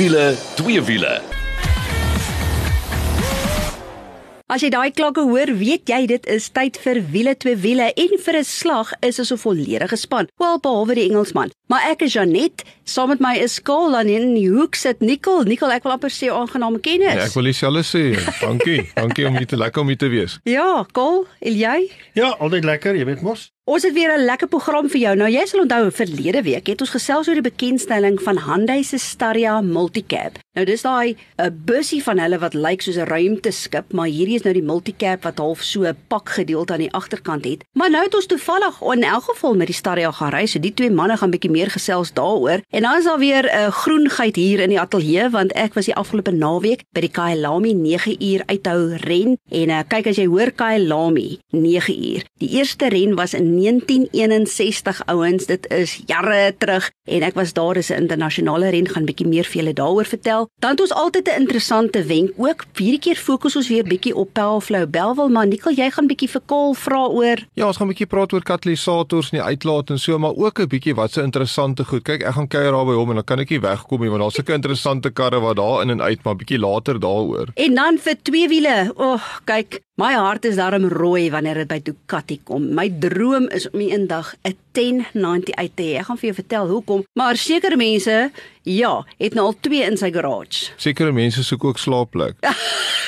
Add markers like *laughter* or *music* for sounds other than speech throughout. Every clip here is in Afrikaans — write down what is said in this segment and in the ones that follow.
wiele, twee wiele. As jy daai klanke hoor, weet jy dit is tyd vir wiele twee wiele en vir 'n slag is ons 'n volledige span. Wel behalwe die Engelsman. Maar ek is Janet, saam met my is Skaal dan in die hoek sit Nicole. Nicole, ek wil amper sê aangename kennis. Ja, ek wil dieselfde sê. Dankie. Dankie om hier te lekker om hier te wees. Ja, Skaal, en jy? Ja, altyd lekker, jy weet mos. Ons het weer 'n lekker program vir jou. Nou jy sal onthou verlede week het ons gesels oor die bekendstelling van Hyundai se Staria Multicab. Nou dis daai 'n bussie van hulle wat lyk soos 'n ruimteskip, maar hierdie is nou die Multicab wat half so 'n pakgedeelte aan die agterkant het. Maar nou het ons toevallig in elk geval met die Staria gaan ry, so die twee manne gaan bietjie meer gesels daaroor. En dan is daar weer 'n groen geit hier in die ateljee want ek was die afgelope naweek by die Kyalami 9 uur uithou ren en uh, kyk as jy hoor Kyalami 9 uur. Die eerste ren was in 1961 ouens, dit is jare terug en ek was daar is 'n internasionale ren gaan bietjie meer vir julle daaroor vertel. Dan het ons altyd 'n interessante wenk ook. Hierdie keer fokus ons weer bietjie op Pelflow Belwel, maar Nikkel, jy gaan bietjie vir Kol vra oor. Ja, ons gaan bietjie praat oor katalisators en die uitlaat en so, maar ook 'n bietjie wat se interessante goed. Kyk, ek gaan kuier daar by hom en dan kan ek nie wegkom nie want daar's sulke interessante karre wat daar in en uit, maar bietjie later daaroor. En dan vir twee wiele. O, oh, kyk, my hart is daarom rooi wanneer dit by Ducati kom. My droom is om eendag 'n 1090 uit te hê. Ek gaan vir jou vertel hoekom, maar sekere mense, ja, het nou al twee in sy garage. Sekere mense soek ook slaapplek.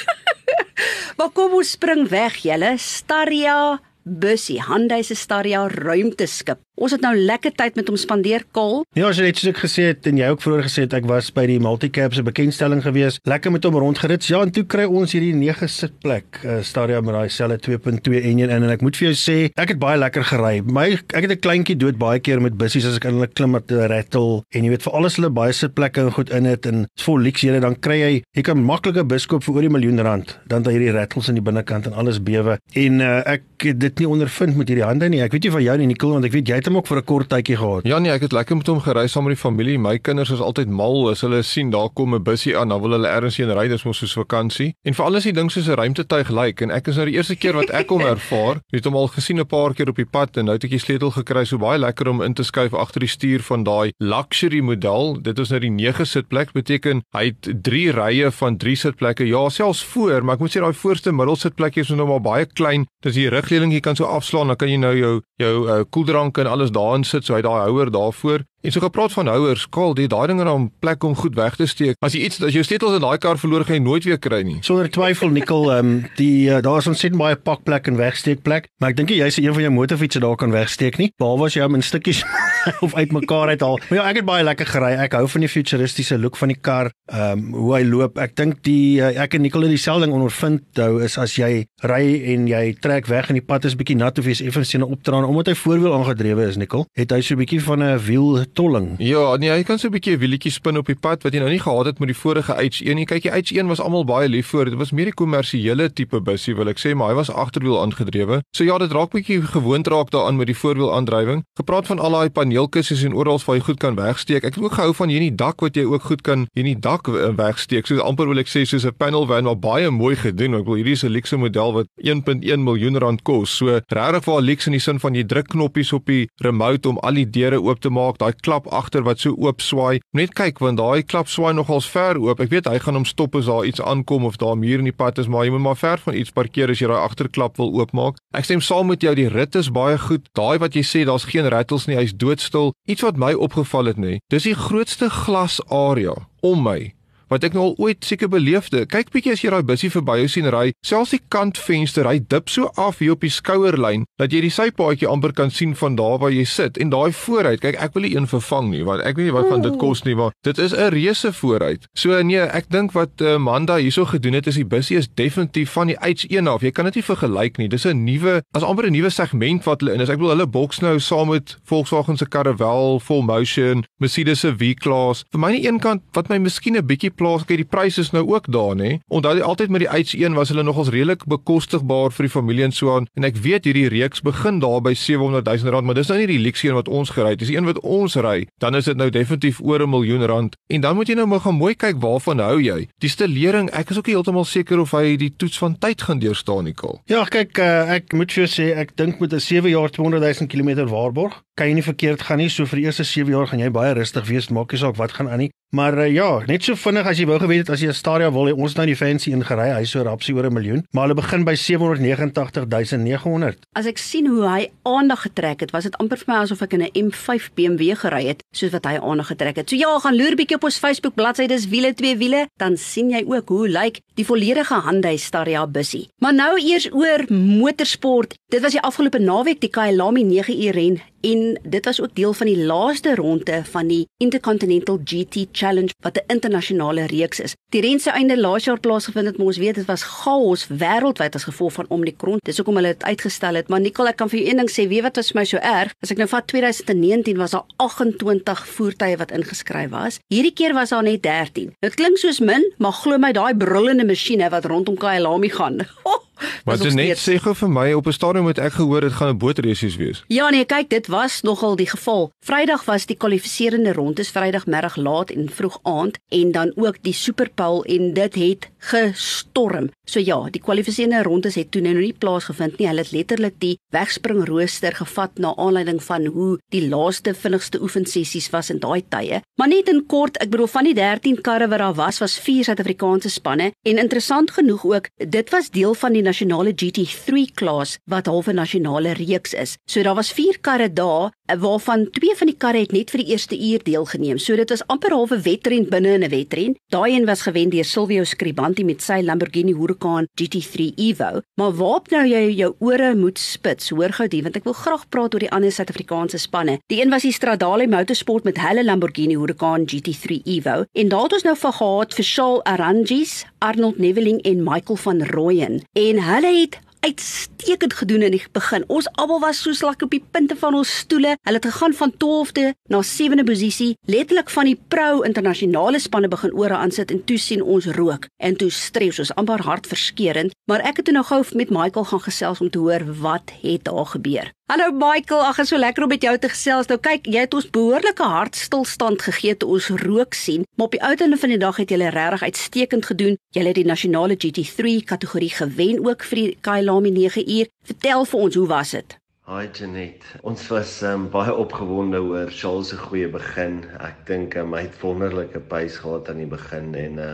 *laughs* maar kom ons spring weg, julle. Staria Bussie, Hyundai se Staria ruimteskip. Ons het nou lekker tyd met hom spandeer, Kol. Ja, as jy net soos ek gesê het en jy ook vroeër gesê het, ek was by die Multicab se bekendstelling gewees. Lekker met hom rondgerit. Ja, en toe kry ons hierdie 9 sitplek uh, Staria met daai selle 2.2 enjin in en ek moet vir jou sê, ek het baie lekker gery. My ek het 'n kleintjie dood baie keer met bussies as ek in hulle klim met 'n rattle en jy weet vir alles hulle baie sitplekke en goed in het en vol luxe dan kry jy jy kan maklike bus koop vir oor die miljoen rand. Dan het hierdie rattles in die binnekant en alles bewe. En uh, ek het dit nie ondervind met hierdie hande nie. Ek weet nie van jou nie, Nicole, want ek weet jy het hom ook vir 'n kort tydjie gehad. Ja nee, ek het lekker met hom gery saam met die familie. My kinders is altyd mal as hulle sien daar kom 'n bussie aan, dan wil hulle ergens heen ry, dis mos soos vakansie. En veral as die ding soos 'n ruimtetuig lyk en ek is nou die eerste keer wat ek hom *laughs* ervaar. Ek het hom al gesien 'n paar keer op die pad en nou het ek die sleutel gekry, so baie lekker om in te skuif agter die stuur van daai luxury model. Dit is nou die 9 sitplek, beteken hy het 3 rye van 3 sitplekke. Ja, selfs voor, maar ek moet sê daai voorste middelsitplekkie is nou maar baie klein. Dis die rugleuning jy kan so afslaan, dan kan jy nou jou jou uh, koeldrank en alles daarin sit, so hy daai houer daarvoor. En so gepraat van houers, skaal die daai dinge om plek om goed weg te steek. As jy iets as jou sleutels in daai kar verloor, gaan jy nooit weer kry nie. Sonder twyfel Nikkel, ehm um, die uh, daar is ontsettend baie pakplek en wegsteekplek, maar ek dink jy se een van jou motorfietsse daar kan wegsteek nie. Behalwe as jy hom in stukkies *laughs* of uitmekaar uithaal. Maar ja, ek het baie lekker gery. Ek hou van die futuristiese look van die kar, ehm um, hoe hy loop. Ek dink die uh, ek en Nikkel het dieselfde ding ondervind hou is as jy ry en jy trek weg en die pad is bietjie nat of jy's effens sien 'n opdraand omdat hy voorwiel aangedrewe is, Nikkel. Het hy so 'n bietjie van 'n wiel tolling. Ja, nee, jy kan so 'n bietjie wielietjie spin op die pad wat jy nou nie gehad het met die vorige H1 nie. Kyk, die H1 was almal baie lief vir. Dit was meer 'n kommersiële tipe bussie, wil ek sê, maar hy was agterwiel aangedrewe. So ja, dit raak bietjie gewoond raak daaraan met die voorwiel aandrywing. Gepraat van al daai paneelkussies en oral waar jy goed kan wegsteek. Ek het ook gehou van hierdie dak wat jy ook goed kan hierdie dak eh, wegsteek. So amper wil ek sê soos 'n panel van maar baie mooi gedoen. Ek wil hierdie is 'n luxe model wat 1.1 miljoen rand kos. So regtig vir 'n luxe in die sin van jy druk knoppies op die remote om al die deure oop te maak. Daai klap agter wat so oop swaai. Net kyk want daai klap swaai nogals ver oop. Ek weet hy gaan hom stop as daar iets aankom of daar 'n muur in die pad is, maar jy moet maar ver van iets parkeer as jy daai agterklap wil oopmaak. Ek stem saam met jou, die rit is baie goed. Daai wat jy sê daar's geen rattles nie, hy's doodstil. Iets wat my opgeval het nê. Dis die grootste glas area om my wat ek nou al ooit seker beleefde. Kyk bietjie as jy daai bussie verby jou sien ry, selfs die kantvenster, hy dip so af hier op die skouerlyn dat jy die sypaadjie amper kan sien van daar waar jy sit. En daai vooruit, kyk ek wil nie een vervang nie, want ek weet nie wat gaan dit kos nie, maar dit is 'n reuse vooruit. So nee, ek dink wat uh, Amanda hierso gedoen het is die bussie is definitief van die H1 af. Jy kan dit nie vergelyk nie. Dis 'n nuwe, as amper 'n nuwe segment wat hulle in is. Ek bedoel hulle boks nou saam met Volkswagen se Caravelle, Full Motion, Mercedes se V-Class. Vir my aan die een kant wat my miskien 'n bietjie plaas, kyk die pryse is nou ook daar nê. Onthou jy altyd met die H1 was hulle nogals redelik bekostigbaar vir die familie en so aan. En ek weet hierdie reeks begin daar by 700 000 rand, maar dis nou nie die luxe een wat ons gery het. Dis die een wat ons ry. Dan is dit nou definitief oor 'n miljoen rand. En dan moet jy nou maar gaan mooi kyk waarvan hou jy. Die stelering, ek is ook nie heeltemal seker of hy die toets van tyd gaan deurstaan nie, Kol. Ja, kyk, uh, ek moet vir jou sê ek dink met 'n 7 jaar 200 000 km waarborg kan jy nie verkeerd gaan nie. So vir die eerste 7 jaar gaan jy baie rustig wees, maak nie saak wat gaan aan nie. Maar uh, ja, net so vinnig as jy wou geweet het as jy 'n Stadia wil hê, ons nou die fancy ingery, hy so rapsie oor 'n miljoen, maar hulle begin by 789900. As ek sien hoe hy aandag getrek het, was dit amper vir my asof ek in 'n M5 BMW gery het, soos wat hy aandag getrek het. So ja, gaan loer bietjie op ons Facebook bladsy, dis wiele twee wiele, dan sien jy ook hoe lyk die volledige Hyundai Staria bussie. Maar nou eers oor motorsport. Dit was die afgelope naweek die Kyalami 9 uur ren en dit was ook deel van die laaste ronde van die Intercontinental GT Challenge wat 'n internasionale reeks is. Die ren se einde laas jaar plaasgevind het, ons weet dit was chaos wêreldwyd as gevolg van Omicron. Dis hoekom hulle dit uitgestel het, maar Nicole, ek kan vir jou een ding sê, weet wat was vir my so erg? As ek nou vat 2019 was daar 28 voertuie wat ingeskryf was. Hierdie keer was daar net 13. Dit klink soos min, maar glo my, daai brullende masjiene wat rondom Kyalami gaan. *laughs* *laughs* Maar dit net sê gou vir my op 'n stadium moet ek gehoor dit gaan 'n bootresies wees. Ja nee, kyk, dit was nogal die geval. Vrydag was die kwalifiserende rondes Vrydagmiddag laat en vroeg aand en dan ook die Superpool en dit het gestorm. So ja, die kwalifiserende rondes het toe nou nie plaasgevind nie. Hulle het letterlik die wegspringrooster gevat na aanleiding van hoe die laaste vinnigste oefensessies was in daai tye. Maar net in kort, ek bedoel van die 13 karre wat daar was, was 4 Suid-Afrikaanse spanne en interessant genoeg ook, dit was deel van die nasionale GT3 klas wat halfe nasionale reeks is. So daar was 4 karre daar waarvan 2 van die karre het net vir die eerste uur deelgeneem. So dit was amper halfe wedren binne in 'n wedren. Daai een was gewen deur Silvio Scribanti met sy Lamborghini Huracan GT3 Evo. Maar waarop nou jy jou ore moet spits, hoor gou die, want ek wil graag praat oor die ander Suid-Afrikaanse spanne. Die een was die Stradale Motorsport met hulle Lamborghini Huracan GT3 Evo en daar het ons nou vir gehad vir Shaul Arangis, Arnold Neveling en Michael van Rooyen. En hulle het uitstekend gedoen in die begin. Ons almal was so slak op die punte van ons stoele. Hulle het gegaan van 12de na 7de posisie, letterlik van die pro internasionale spanne begin ore aansit en toe sien ons rook en toe streef ons amper hartverskeurende. Maar ek het toe nou gou met Michael gaan gesels om te hoor wat het daar gebeur. Hallo Michael, ag, is so lekker om met jou te gesels. Nou kyk, jy het ons behoorlike hartstilstand gegee te ons rook sien, maar op die uiteinde van die dag het jy regtig uitstekend gedoen. Jy het die nasionale GT3 kategorie gewen ook vir die Kyalami 9 uur. Vertel vir ons, hoe was dit? Hi Janet. Ons was um, baie opgewonde oor Charles se goeie begin. Ek dink um, hy het wonderlike pace gehad aan die begin en uh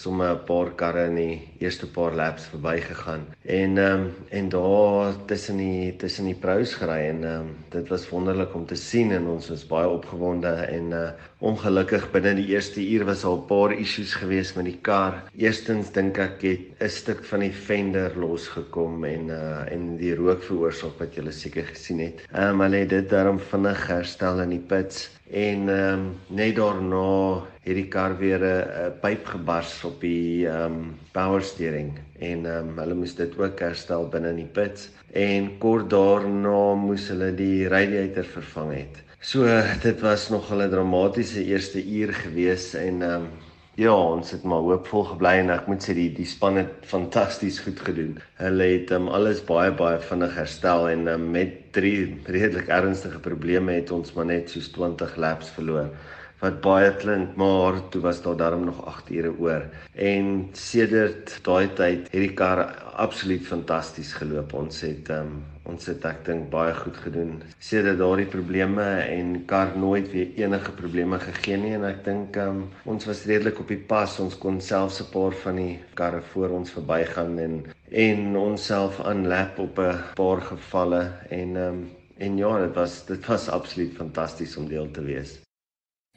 sommer 'n paar karre in die eerste paar laps verbygegaan. En ehm um, en daar tussen die tussen die pros gery en ehm um, dit was wonderlik om te sien en ons was baie opgewonde en uh ongelukkig binne die eerste uur was al 'n paar issues gewees met die kar. Eerstens dink ek het 'n stuk van die fender losgekom en uh en die rook veroorsaak wat julle seker gesien het. Ehm um, hulle het dit daarom vinnig herstel in die pits en ehm um, net daarna het die kar weer 'n pyp gebars op die ehm um, power steering en ehm um, hulle moes dit ook herstel binne in die pits en kort daarna moes hulle die radiator vervang het. So dit was nog 'n dramatiese eerste uur gewees en ehm um, ja, ons het maar hoopvol gebly en ek moet sê die die span het fantasties goed gedoen. Hulle het um, alles baie baie vinnig herstel en um, met drie redelik ernstige probleme het ons maar net soos 20 laps verloor wat baie klink, maar toe was daar darm nog 8 ure oor. En sedert daai tyd het die kar absoluut fantasties geloop. Ons het um, ons het ek dink baie goed gedoen. Sedert daardie probleme en kar nooit weer enige probleme gegee nie en ek dink um, ons was redelik op die pas. Ons kon selfs 'n paar van die karre voor ons verbygaan en en onsself aanlap op 'n paar gevalle en um, en ja, dit was dit was absoluut fantasties om deel te wees.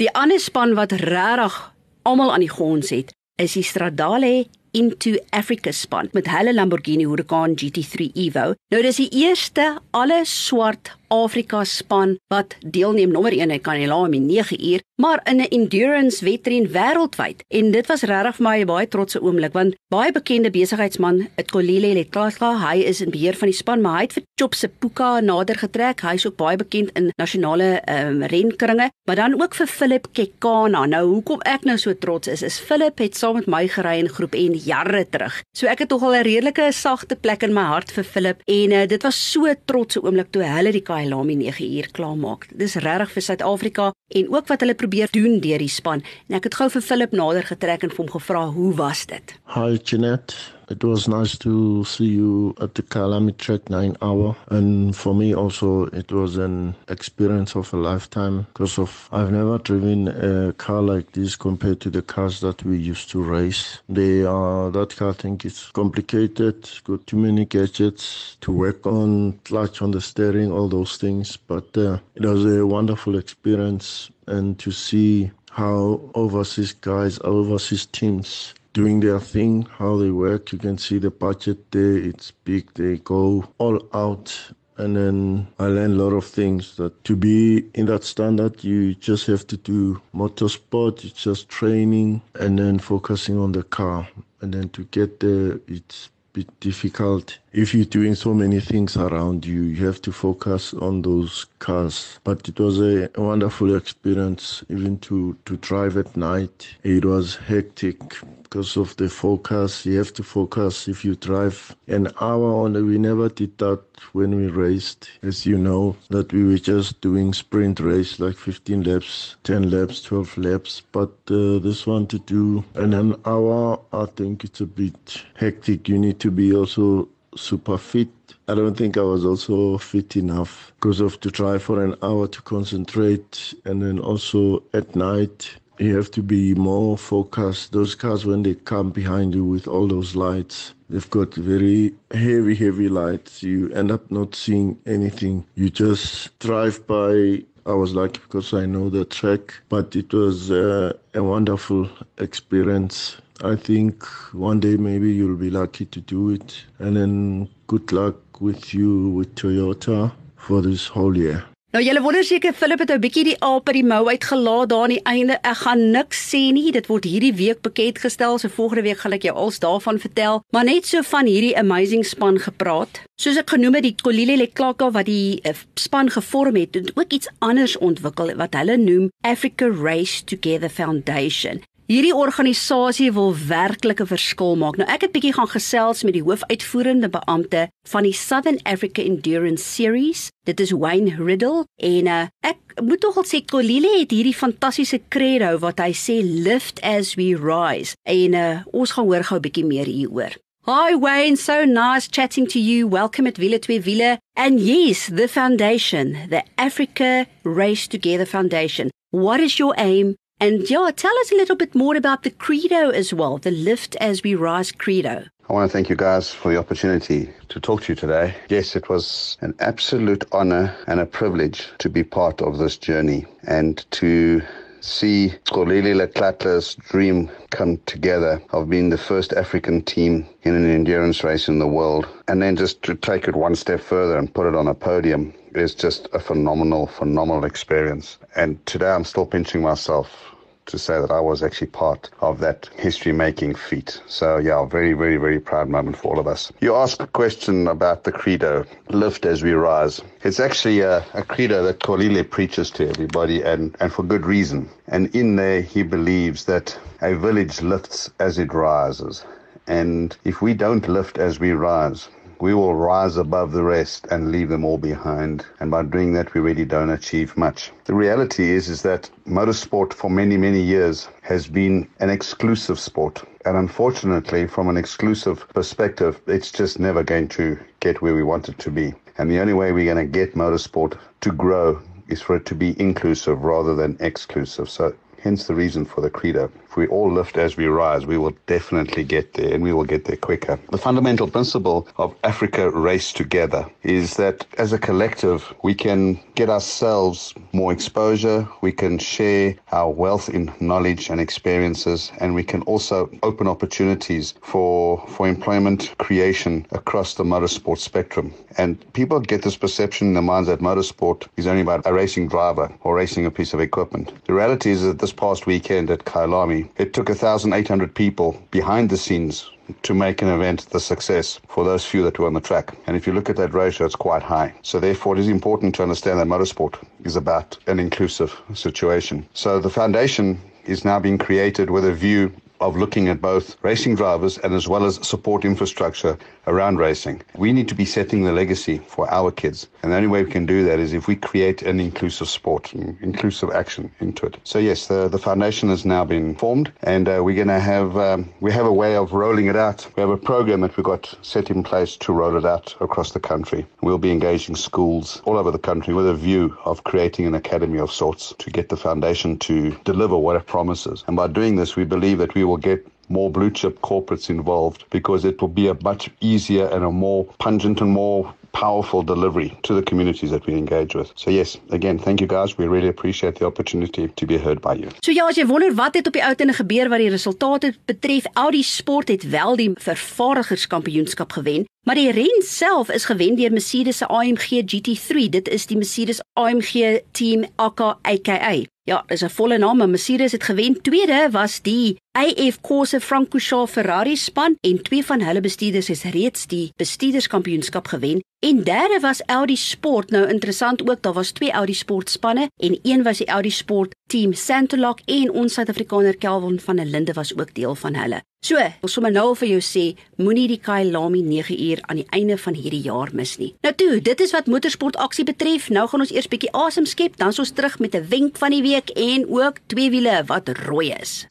Die ander span wat regtig almal aan die gons het, is die Stradale Into Africa span met hulle Lamborghini Huracan GT3 Evo. Nou dis die eerste alle swart Afrika span wat deelneem. Nommer 1 hy kan hy laai in 9 uur maar in 'n endurance wedren wêreldwyd en dit was regtig vir my 'n baie trotse oomblik want baie bekende besigheidsman Etkolile Letlaka hy is in beheer van die span maar hy het vir Chop Sepuka nader getrek. Hy is ook baie bekend in nasionale um, renkringe maar dan ook vir Philip Kekana. Nou hoekom ek nou so trots is is Philip het saam met my gery in groep en jare terug. So ek het tog al 'n redelike sagte plek in my hart vir Philip en uh, dit was so trotse oomblik toe hulle die Kyalami 9 uur klaarmaak. Dis regtig vir Suid-Afrika en ook wat hulle probeer doen deur die span. En ek het gou vir Philip nader getrek en vir hom gevra, "Hoe was dit?" Hi Janet. It was nice to see you at the Kalami track 9 hour and for me also it was an experience of a lifetime because of I've never driven a car like this compared to the cars that we used to race. They are that car I think it's complicated, got too many gadgets to work on, clutch on the steering, all those things, but uh, it was a wonderful experience and to see how overseas guys, overseas teams doing their thing, how they work. You can see the budget there, it's big. They go all out. And then I learned a lot of things that to be in that standard, you just have to do motorsport, it's just training and then focusing on the car. And then to get there, it's a bit difficult. If you're doing so many things around you, you have to focus on those cars. But it was a wonderful experience, even to, to drive at night. It was hectic because of the focus. You have to focus if you drive an hour on. We never did that when we raced, as you know, that we were just doing sprint race like 15 laps, 10 laps, 12 laps. But uh, this one to do in an hour, I think it's a bit hectic. You need to be also super fit. I don't think I was also fit enough because of to try for an hour to concentrate and then also at night you have to be more focused. Those cars when they come behind you with all those lights, they've got very heavy, heavy lights. You end up not seeing anything. You just drive by I was lucky because I know the track, but it was uh, a wonderful experience. I think one day maybe you'll be lucky to do it. And then good luck with you with Toyota for this whole year. Nou julle wonder seker Philip het 'n bietjie die aap by die mou uitgelaat daar aan die einde. Ek gaan niks sê nie. Dit word hierdie week bekend gestel. So volgende week gaan ek jou als daarvan vertel. Maar net so van hierdie amazing span gepraat. Soos ek genoem het, die Kolile Leklaka wat die uh, span gevorm het, het ook iets anders ontwikkel wat hulle noem Africa Race Together Foundation. Hierdie organisasie wil werklik 'n verskil maak. Nou ek het bietjie gaan gesels met die hoofuitvoerende beampte van die Southern Africa Endurance Series. Dit is Wayne Riddle en uh, ek moet tog al sê Kolile het hierdie fantastiese credo wat hy sê lift as we rise. En uh, ons gaan hoor gou 'n bietjie meer hieroor. Hi Wayne, so nice chatting to you. Welcome at Villa Twee Villa. And yes, the foundation, the Africa Race Together Foundation. What is your aim? And yeah, tell us a little bit more about the credo as well, the Lift as We Rise credo. I want to thank you guys for the opportunity to talk to you today. Yes, it was an absolute honor and a privilege to be part of this journey and to see Skolili Leklatla's dream come together of being the first African team in an endurance race in the world. And then just to take it one step further and put it on a podium is just a phenomenal, phenomenal experience. And today I'm still pinching myself to say that I was actually part of that history making feat. So, yeah, very, very, very proud moment for all of us. You asked a question about the credo, lift as we rise. It's actually a, a credo that Kolile preaches to everybody, and, and for good reason. And in there, he believes that a village lifts as it rises. And if we don't lift as we rise, we will rise above the rest and leave them all behind. And by doing that, we really don't achieve much. The reality is, is that motorsport for many, many years has been an exclusive sport. And unfortunately, from an exclusive perspective, it's just never going to get where we want it to be. And the only way we're going to get motorsport to grow is for it to be inclusive rather than exclusive. So hence the reason for the credo. If we all lift as we rise, we will definitely get there and we will get there quicker. The fundamental principle of Africa Race Together is that as a collective, we can get ourselves more exposure, we can share our wealth in knowledge and experiences, and we can also open opportunities for, for employment creation across the motorsport spectrum. And people get this perception in their minds that motorsport is only about a racing driver or racing a piece of equipment. The reality is that this past weekend at Kailami, it took 1,800 people behind the scenes to make an event the success for those few that were on the track. And if you look at that ratio, it's quite high. So therefore, it is important to understand that motorsport is about an inclusive situation. So the foundation is now being created with a view of looking at both racing drivers and as well as support infrastructure around racing. We need to be setting the legacy for our kids. And the only way we can do that is if we create an inclusive sport, and inclusive action into it. So yes, the, the foundation has now been formed and uh, we're going to have, um, we have a way of rolling it out. We have a program that we've got set in place to roll it out across the country. We'll be engaging schools all over the country with a view of creating an academy of sorts to get the foundation to deliver what it promises. And by doing this, we believe that we will get more blue chip corporates involved because it will be a much easier and a more pungent and more powerful delivery to the communities that we engage with. So yes, again, thank you guys. We really appreciate the opportunity to be heard by you. So ja, as jy wonder wat het op die oudende gebeur wat die resultate betref, Audi Sport het wel die vervaardigerskampioenskap gewen, maar die ren self is gewen deur Mercedes se AMG GT3. Dit is die Mercedes AMG Team AK AKA. Ja, dis 'n volle naam, Mercedes het gewen. Tweede was die AF Corse Francorchamps Ferrari span en twee van hulle bestuurders het reeds die bestuurderskampioenskap gewen. En derde was Audi Sport. Nou interessant ook, daar was twee Audi Sport spanne en een was die Audi Sport Team Santolock en ons Suid-Afrikaner Kelvin van der Linde was ook deel van hulle. So, wil sommer nou vir jou sê, moenie die Kai Lami 9 uur aan die einde van hierdie jaar mis nie. Nou toe, dit is wat motorsport aksie betref. Nou gaan ons eers bietjie asem skep, dan sou ons terug met 'n wenk van die week en ook twee wiele wat rooi is.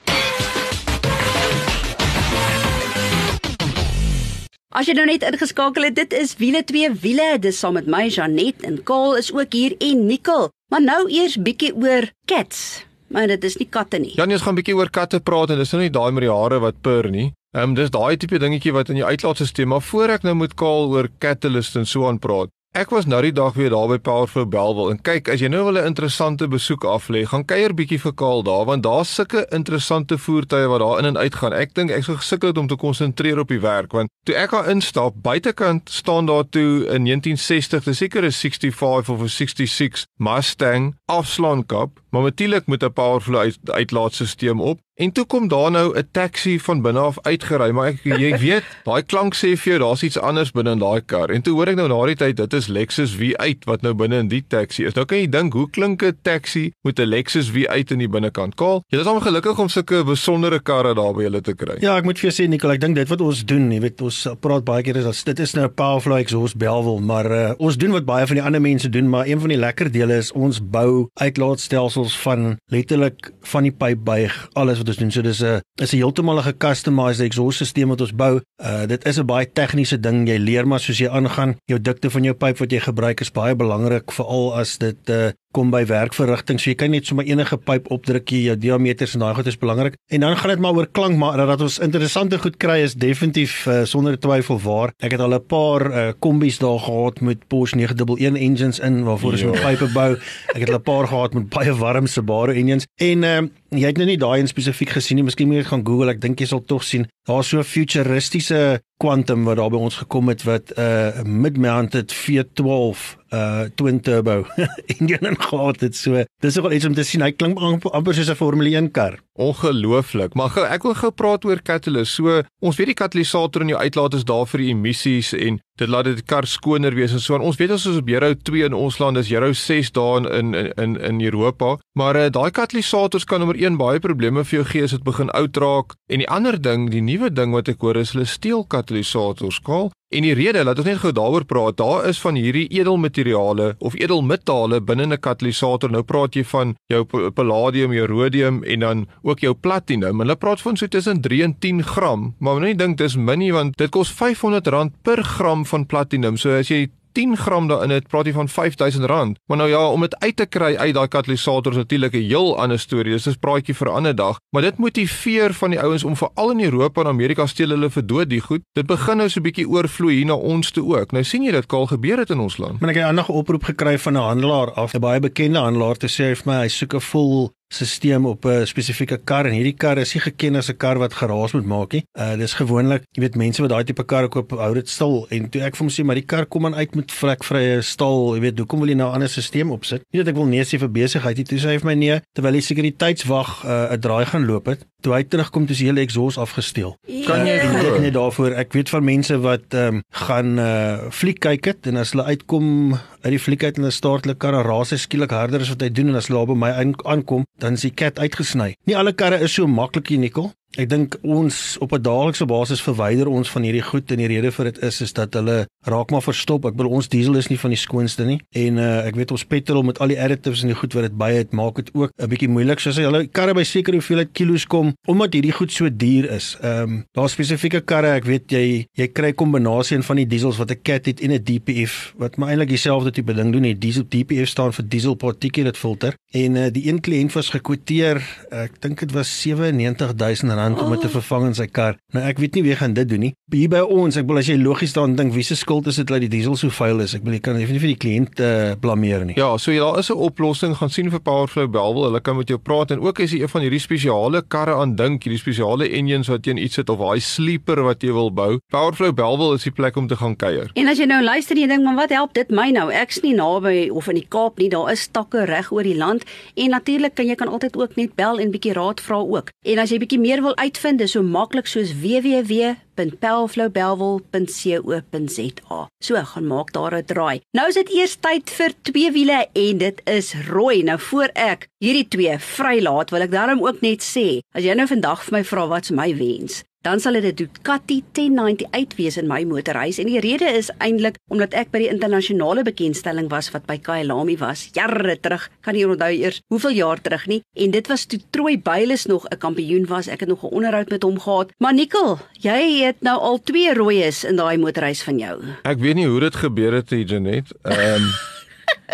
As jy nou net ingeskakel het, dit is wiele twee wiele. Dis saam met my Janet en Kaal is ook hier en Nicole. Maar nou eers bietjie oor cats. Maar dit is nie katte nie. Janie, ons gaan bietjie oor katte praat en dis nou nie daai met die hare wat purr nie. Ehm um, dis daai tipe dingetjie wat in jou uitlaatstelsel, maar voor ek nou moet Kaal oor catalyst en so aan praat. Ek was nou die dag weer daar by Powerful Bellville en kyk, as jy nou wil 'n interessante besoek aflê, gaan kuier bietjie vir Kaal daar want daar's sulke interessante voertuie wat daar in en uit gaan. Ek dink ek sou gesukkel het om te konsentreer op die werk want toe ek daar instap, buitekant staan daar toe 'n 1960, dis seker 'n 65 of 'n 66 Mustang afslaankap, maar natuurlik met 'n Powerful uit, uitlaatstelsel op. En toe kom daar nou 'n taxi van binne af uitgery, maar ek jy *laughs* weet, daai klank sê vir jou daar's iets anders binne in daai kar. En toe hoor ek nou na die tyd dit is Lexus V8 wat nou binne in die taxi is. Nou kan jy dink hoe klink 'n taxi met 'n Lexus V8 in die binnekant? Kaal, jy is al gelukkig om sulke besondere karre daar by julle te kry. Ja, ek moet vir jou sê Nicole, ek dink dit wat ons doen, jy weet, ons praat baie keer is dat dit is nou 'n powerful exhaust Belwel, maar uh, ons doen wat baie van die ander mense doen, maar een van die lekker dele is ons bou uitlaatstelsels van letterlik van die pyp buig alles wat ons doen. So dis 'n is 'n heeltemal 'n gecustomized exhaust stelsel wat ons bou. Uh dit is 'n baie tegniese ding. Jy leer maar soos jy aangaan. Jou dikte van jou pyp wat jy gebruik is baie belangrik veral as dit uh kom by werkverrigting. So jy kan net sommer enige pyp opdruk hier, jou diameters en daai goed is belangrik. En dan gaan dit maar oor klank, maar dat ons interessante goed kry is definitief uh, sonder twyfel waar. Ek het al 'n paar uh, kombies daar gehad met Porsche 911 engines in waarvoor ons met pype bou. Ek het al 'n paar gehad met baie warm Subaru engines en uh, jy het nou nie daai in spesifiek gesien nie. Miskien moet jy gaan Google. Ek dink jy sal tog sien. Daar's so 'n futuristiese Quantum wat daar by ons gekom het wat 'n uh, mid-mounted V12 uh twin turbo *laughs* engine gehad het. So dis nogal iets om te sien. Hy klink amper soos 'n Formule 1 kar. Ongelooflik. Maar gou, ek wil gou praat oor catalyst. So ons weet die katalisator in jou uitlaat is daar vir die emissies en dit laat dit kar skoner wees en so. En ons weet ons is op Euro 2 in ons land, is Euro 6 daar in in in Europa. Maar uh, daai katalisators kan nommer 1 baie probleme vir jou gee as dit begin oud raak. En die ander ding, die nuwe ding wat ek hoor is hulle steel katalisators skaal. En die rede, laat ons net gou daaroor praat. Daar is van hierdie edelmateriale of edelmetale binne 'n katalisator. Nou praat jy van jou palladium, jou rhodium en dan ook jou platinum. Hulle praat van so tussen 3 en 10 gram, maar moenie dink dis min want dit kos R500 per gram van platinum. So as jy 10 gram daarin het, praat jy van R5000. Maar nou ja, om dit uit te kry uit daai katalisator is natuurlik 'n heel ander storie. Dis 'n praatjie vir 'n ander dag, maar dit motiveer van die ouens om veral in Europa en Amerika steel hulle vir dood die goed. Dit begin nou so 'n bietjie oorvloei hier na ons toe ook. Nou sien jy dit kaal gebeur het in ons land. Maar ek het 'n ander oproep gekry van 'n handelaar af, 'n baie bekende handelaar te sê vir my hy soek 'n vol stelsel op 'n spesifieke kar en hierdie kar is nie geken as 'n kar wat geraas moet maak nie. Uh dis gewoonlik, jy weet mense wat daai tipe karre koop, hou dit stil en toe ek vir hom sê maar die kar kom aan uit met vlekvrye stal, jy weet, hoekom wil jy nou 'n ander stelsel opsit? Nie dat ek wil nee sê vir besigheid nie, toe sê hy vir my nee, terwyl die sekuriteitswag uh, 'n draai gaan loop het, toe hy terugkom toe is die hele exhaust afgesteel. Kan jy dit net daarvoor? Ek weet van mense wat ehm um, gaan uh fliek kyk het en as hulle uitkom uit die fliek uit en hulle start hulle kar en raas hy skielik harder as wat hy doen en as hulle by my aankom, dan is die kat uitgesny. Nie alle karre is so maklik nie, Nicole. Ek dink ons op 'n daaglikse basis verwyder ons van hierdie goed en die rede vir dit is is dat hulle raak maar verstop. Ek bedoel ons diesel is nie van die skoonste nie en uh, ek weet ons petrol met al die additives en die goed wat dit by het maak dit ook 'n bietjie moeilik soos hulle karre by sekere hoeveelheid kilos kom omdat hierdie goed so duur is. Ehm um, daar spesifieke karre, ek weet jy jy kry kombinasie van die diesels wat 'n cat het en 'n DPF wat maar eintlik dieselfde tipe ding doen. Die diesel DPF staan vir diesel particulate filter en uh, die een kliënt was gekwoteer, ek dink dit was 97000 rand om dit te vervang in sy kar. Nou ek weet nie wie gaan dit doen nie. Hier by ons, ek bedoel as jy logies dan dink wie se skuld is dit dat die diesel so vuil is? Ek bedoel jy kan nie vir die kliënt uh, blameer nie. Ja, so jy daar is 'n oplossing gaan sien vir Powerflow Belwel. Hulle kan met jou praat en ook as jy een van hierdie spesiale karre aandink, hierdie spesiale engines wat teen iets sit of daai sleeper wat jy wil bou, Powerflow Belwel is die plek om te gaan kuier. En as jy nou luister en jy dink, "Maar wat help dit my nou? Ek's nie naby of in die Kaap nie. Daar is takke reg oor die land en natuurlik kan jy kan altyd ook net bel en bietjie raad vra ook. En as jy bietjie meer wil uitvind, is so maklik soos www.pelflowbelwel.co.za. So, gaan maak daar 'n draai. Nou is dit eers tyd vir twee wiele en dit is rooi. Nou voor ek hierdie twee vrylaat, wil ek daarom ook net sê, as jy nou vandag vir my vra wat's my wens, dan sal dit Ducati 1098 wees in my motorhuis en die rede is eintlik omdat ek by die internasionale bekendstelling was wat by Kyalami was. Jare terug kan nie onthou eers hoeveel jaar terug nie. En dit was toe Troy Byles nog 'n kampioen was. Ek het nog 'n onderhoud met hom gehad. Maar Nikkel jy het nou al twee rooies in daai motorhuis van jou. Ek weet nie hoe dit gebeur het, Janet. Ehm um,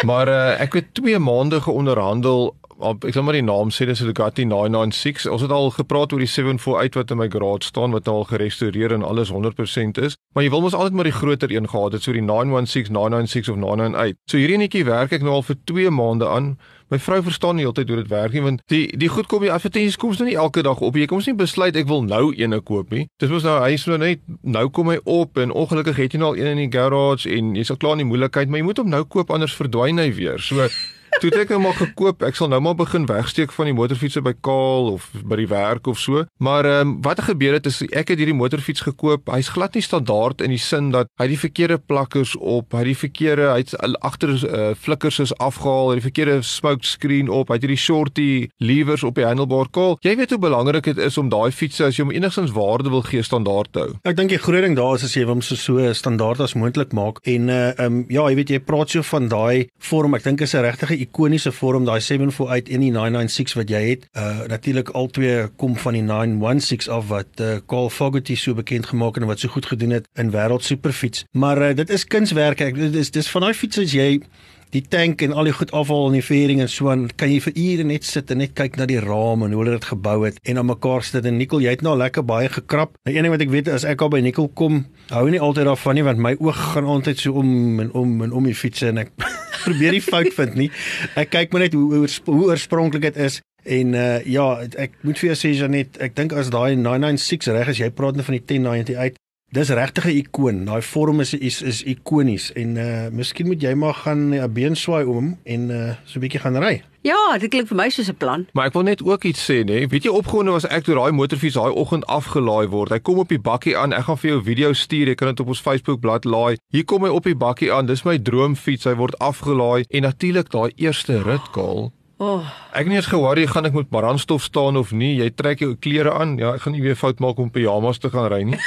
*laughs* maar uh, ek het 2 maande geonderhandel op ek sal maar die naam sê dis 'n Ducati 996. Ons het al gepraat oor die 748 wat in my garage staan wat al gerestoreer en alles 100% is. Maar jy wil mos altyd maar die groter een gehad het, so die 916, 996 of 998. So hierdie netjie werk ek nou al vir 2 maande aan. My vrou verstaan nie altyd hoe dit werk nie want die die goed kom die advertensies kom nou nie elke dag op. Jy kom nie besluit ek wil nou eene koop nie. Dis mos nou hy is nou net nou kom hy op en ongelukkig het jy nou al een in die garage en jy's al klaar in die moeilikheid, maar jy moet hom nou koop anders verdwyn hy weer. So Toe het ek hom al gekoop. Ek sal nou maar begin wegsteek van die motorfietsse by Kaal of by die werk of so. Maar ehm um, wat gebeur het is ek het hierdie motorfiets gekoop. Hy's glad nie standaard in die sin dat hy die verkeerde plakkers op, hy die verkeerde hy't agter uh, flikkers is afgehaal, hy die verkeerde smoke screen op, hy het hierdie shorty levers op die handlebar. Kaal, jy weet hoe belangrik dit is om daai fietsse as jy hom enigstens waarde wil gee standaard te hou. Ek dink die groot ding daar is as jy hom so so standaard as moontlik maak en uh ehm um, ja, jy weet jy praat so van daai vorm. Ek dink is 'n regtige ikoniese vorm daai 748 en die 996 wat jy het. Uh natuurlik albei kom van die 916 af wat uh Carl Fogarty so bekend gemaak het en wat so goed gedoen het in wêreld superfiets. Maar uh, dit is kunswerk. Ek dit is dis van daai fiets as jy die tank en al die goed afval in die vering en so aan kan jy vir ure net sit en net kyk na die raam en hoe hulle dit gebou het en aan mekaar sit en Nicole jy het nou lekker baie gekrap. Nou een ding wat ek weet is ek al by Nicole kom hou nie altyd daarvan nie want my oog gaan altyd so om en om en om die fiets en ek *laughs* probeer nie fout vind nie. Ek kyk maar net hoe hoe, hoe oorspronklik dit is. En uh ja, ek moet vir jou sê Janet, ek dink as daai 996 reg is, jy praat net van die 1098. Dis regtig 'n ikoon. Daai vorm is is is ikonies en uh miskien moet jy maar gaan 'n been swaai om en uh so 'n bietjie gaan ry. Ja, dit klink vir my soos 'n plan. Maar ek wil net ook iets sê nê. Weet jy opgewonde was ek toe daai motorfiets daai oggend afgelaai word. Hy kom op die bakkie aan. Ek gaan vir jou video stuur. Jy kan dit op ons Facebook bladsy laai. Hier kom hy op die bakkie aan. Dis my droomfiets. Hy word afgelaai en natuurlik daai eerste rit kaal. Oh, Ek het nie eens ge-worry gaan ek met brandstof staan of nie. Jy trek jou klere aan. Ja, ek gaan nie weer fout maak om pyjamas te gaan ry nie.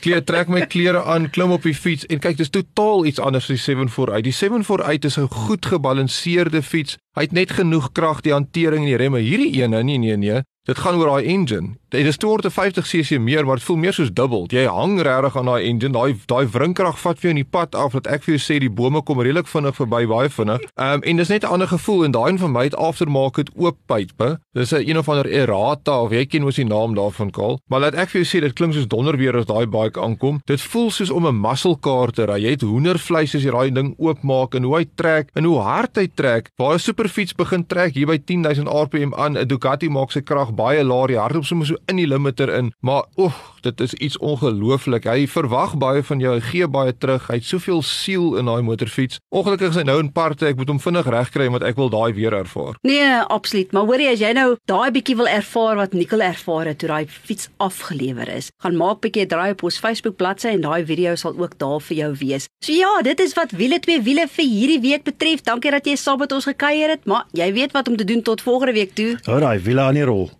Klere trek my klere aan, klim op die fiets en kyk, dis totaal iets anders as die 74 uit. Die 74 is 'n goed gebalanseerde fiets. Hy het net genoeg krag, die hantering en die remme. Hierdie een, nee nee nee, dit gaan oor daai engine. Dit is 250 cc meer, maar dit voel meer soos dubbel. Jy hang regtig aan daai engine. Daai daai wrinkrag vat vir jou in die pad af dat ek vir jou sê die bome kom redelik vinnig verby, baie vinnig. Ehm um, en dis net 'n ander gevoel en daai een van my het aftermarket oop pype. Dis 'n een of ander Errata of jy ken mos die naam daarvan kal. Maar laat ek vir jou sê dit klink soos donderweer as daai bike aankom. Dit voel soos om 'n muscle car te ry. Jy het hoendervleis as jy daai ding oopmaak en hoe hy trek en hoe hard hy trek. Waar 'n superfiets begin trek hier by 10000 rpm aan, 'n Ducati maak sy krag baie laag. Die hardloop sommer so in die limiter in. Maar oeg, dit is iets ongelooflik. Hy verwag baie van jou, hy gee baie terug. Hy het soveel siel in daai motorfiets. Ongelukkig is hy nou in parte. Ek moet hom vinnig regkry want ek wil daai weer ervaar. nee, absoluut. Maar hoorie, as jy nou daai bietjie wil ervaar wat Nicole ervaar het toe daai fiets afgelewer is, gaan maak bietjie 'n draai op ons Facebook bladsy en daai video sal ook daar vir jou wees. So ja, dit is wat wiele twee wiele vir hierdie week betref. Dankie dat jy saam met ons gekuier het, maar jy weet wat om te doen tot volgende week toe. Hou daai wiele aan die rol.